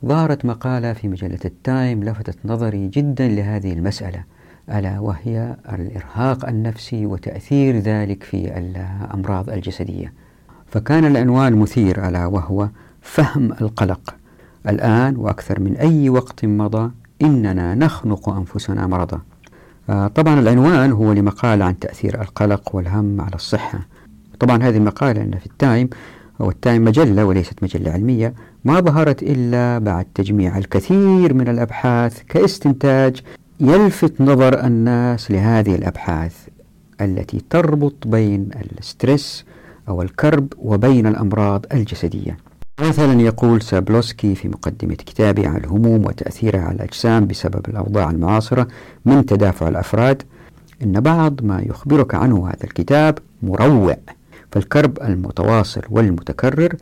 ظهرت مقالة في مجلة التايم لفتت نظري جدا لهذه المسألة. ألا وهي الإرهاق النفسي وتأثير ذلك في الأمراض الجسدية. فكان العنوان مثير ألا وهو فهم القلق. الآن وأكثر من أي وقت مضى إننا نخنق أنفسنا مرضا. طبعا العنوان هو لمقال عن تأثير القلق والهم على الصحة. طبعا هذه المقالة أن في التايم والتايم مجلة وليست مجلة علمية ما ظهرت إلا بعد تجميع الكثير من الأبحاث كاستنتاج يلفت نظر الناس لهذه الأبحاث التي تربط بين ال stress أو الكرب وبين الأمراض الجسدية. مثلا يقول سابولسكي في مقدمة كتابه عن الهموم وتأثيرها على الأجسام بسبب الأوضاع المعاصرة من تدافع الأفراد إن بعض ما يخبرك عنه هذا الكتاب مروع فالكرب المتواصل والمتكرر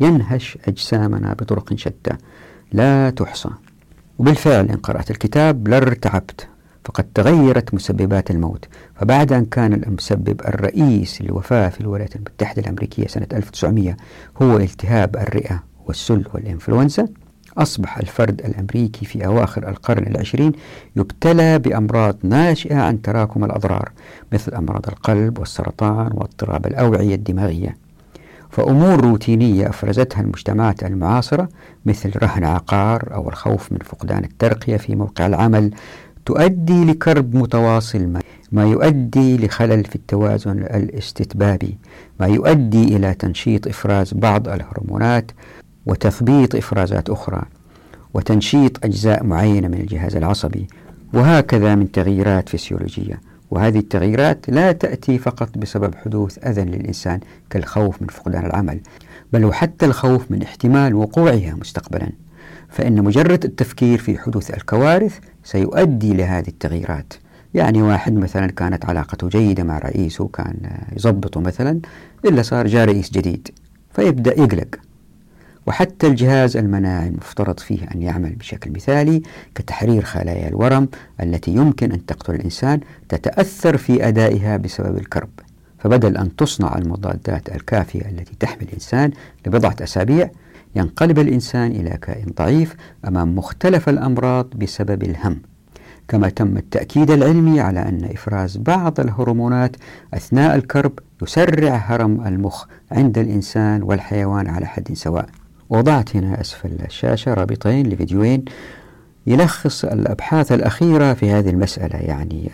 ينهش أجسامنا بطرق شتى لا تحصى. وبالفعل إن قرأت الكتاب لارتعبت. فقد تغيرت مسببات الموت. فبعد أن كان المسبب الرئيس للوفاة في الولايات المتحدة الأمريكية سنة 1900 هو التهاب الرئة والسل والإنفلونزا أصبح الفرد الأمريكي في أواخر القرن العشرين يبتلى بأمراض ناشئة عن تراكم الأضرار مثل أمراض القلب والسرطان واضطراب الأوعية الدماغية. فأمور روتينية أفرزتها المجتمعات المعاصرة مثل رهن عقار أو الخوف من فقدان الترقية في موقع العمل تؤدي لكرب متواصل ما يؤدي لخلل في التوازن الاستتبابي ما يؤدي إلى تنشيط إفراز بعض الهرمونات وتثبيط إفرازات أخرى وتنشيط أجزاء معينة من الجهاز العصبي وهكذا من تغييرات فسيولوجية. وهذه التغييرات لا تأتي فقط بسبب حدوث أذى للإنسان كالخوف من فقدان العمل بل وحتى الخوف من احتمال وقوعها مستقبلا. فإن مجرد التفكير في حدوث الكوارث سيؤدي لهذه التغييرات. يعني واحد مثلا كانت علاقته جيدة مع رئيسه كان يضبطه مثلا إلا صار جاء رئيس جديد فيبدأ يقلق. وحتى الجهاز المناعي المفترض فيه أن يعمل بشكل مثالي كتحرير خلايا الورم التي يمكن أن تقتل الإنسان تتأثر في أدائها بسبب الكرب. فبدل أن تصنع المضادات الكافية التي تحمي الإنسان لبضعة أسابيع ينقلب الإنسان إلى كائن ضعيف أمام مختلف الأمراض بسبب الهم. كما تم التأكيد العلمي على أن إفراز بعض الهرمونات أثناء الكرب يسرع هرم المخ عند الإنسان والحيوان على حد سواء. وضعت هنا أسفل الشاشة رابطين لفيديوين يلخص الأبحاث الأخيرة في هذه المسألة يعني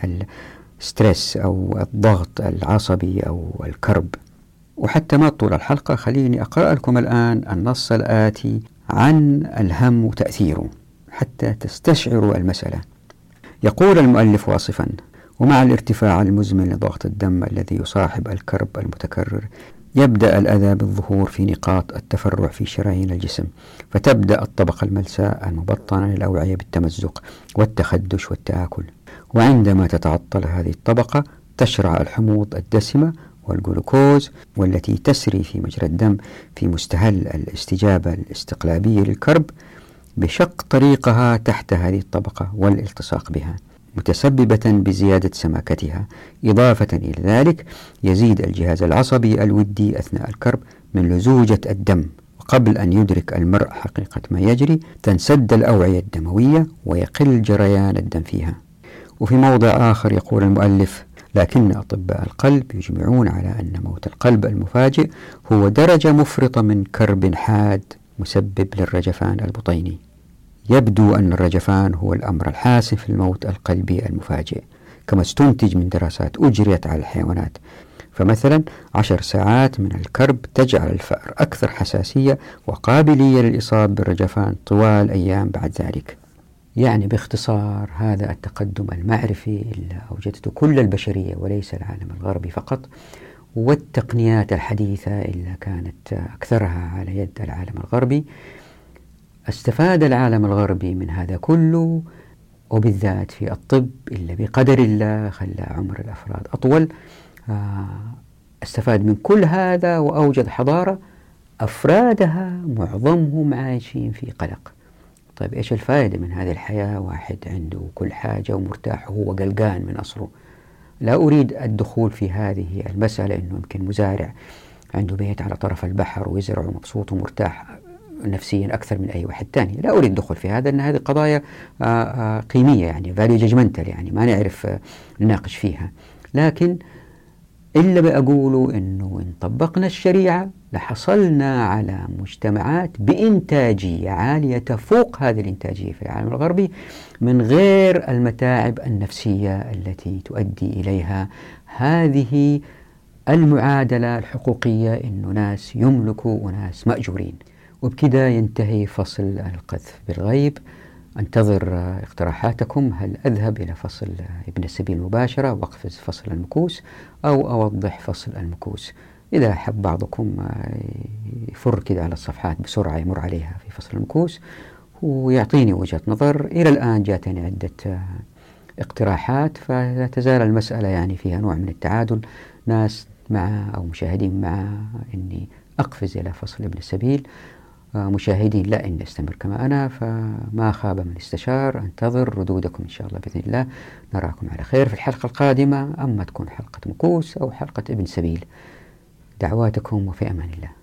الستريس أو الضغط العصبي أو الكرب. وحتى ما طول الحلقة خليني أقرأ لكم الآن النص الآتي عن الهم وتأثيره حتى تستشعروا المسألة. يقول المؤلف واصفا ومع الارتفاع المزمن لضغط الدم الذي يصاحب الكرب المتكرر يبدأ الأذى بالظهور في نقاط التفرع في شرايين الجسم فتبدأ الطبقة الملساء المبطنة للأوعية بالتمزق والتخدش والتآكل. وعندما تتعطل هذه الطبقة تشرع الحموض الدسمة والجلوكوز والتي تسري في مجرى الدم في مستهل الاستجابة الاستقلابية للكرب بشق طريقها تحت هذه الطبقة والالتصاق بها متسببة بزيادة سماكتها إضافة إلى ذلك يزيد الجهاز العصبي الودي أثناء الكرب من لزوجة الدم وقبل أن يدرك المرء حقيقة ما يجري تنسد الأوعية الدموية ويقل جريان الدم فيها. وفي موضع آخر يقول المؤلف لكن أطباء القلب يجمعون على أن موت القلب المفاجئ هو درجة مفرطة من كرب حاد مسبب للرجفان البطيني. يبدو أن الرجفان هو الأمر الحاسم في الموت القلبي المفاجئ كما استنتج من دراسات أجريت على الحيوانات. فمثلا عشر ساعات من الكرب تجعل الفأر أكثر حساسية وقابلية للإصابة بالرجفان طوال أيام بعد ذلك. يعني باختصار هذا التقدم المعرفي اللي أوجدته كل البشرية وليس العالم الغربي فقط والتقنيات الحديثة اللي كانت أكثرها على يد العالم الغربي. استفاد العالم الغربي من هذا كله وبالذات في الطب اللي بقدر الله خلى عمر الأفراد أطول. آه، استفاد من كل هذا وأوجد حضارة أفرادها معظمهم عايشين في قلق. طيب إيش الفائدة من هذه الحياة؟ واحد عنده كل حاجة ومرتاح وهو قلقان من أصله. لا أريد الدخول في هذه المسألة أنه يمكن مزارع عنده بيت على طرف البحر ويزرع ومبسوط ومرتاح نفسيا أكثر من أي واحد ثاني لا أريد الدخول في هذا أن هذه قضايا آه، آه، قيمية يعني فاليو يعني ما نعرف آه، نناقش فيها. لكن إلا بأقوله أنه إن طبقنا الشريعة لحصلنا على مجتمعات بإنتاجية عالية تفوق هذه الإنتاجية في العالم الغربي من غير المتاعب النفسية التي تؤدي إليها. هذه المعادلة الحقوقية أنه ناس يملكوا وناس مأجورين. وبكذا ينتهي فصل القذف بالغيب. أنتظر اقتراحاتكم. هل أذهب إلى فصل ابن السبيل مباشرة وأقفز فصل المكوس أو أوضح فصل المكوس؟ إذا حب بعضكم يفر كده على الصفحات بسرعة يمر عليها في فصل المكوس ويعطيني وجهة نظر. إلى الآن جاتني عدة اقتراحات فلا تزال المسألة يعني فيها نوع من التعادل. ناس مع أو مشاهدين مع أني أقفز إلى فصل ابن السبيل. مشاهدين لا إن أستمر كما أنا فما خاب من استشار أنتظر ردودكم إن شاء الله بإذن الله. نراكم على خير في الحلقة القادمة. أما تكون حلقة مكوس أو حلقة ابن سبيل دعواتكم وفي أمان الله.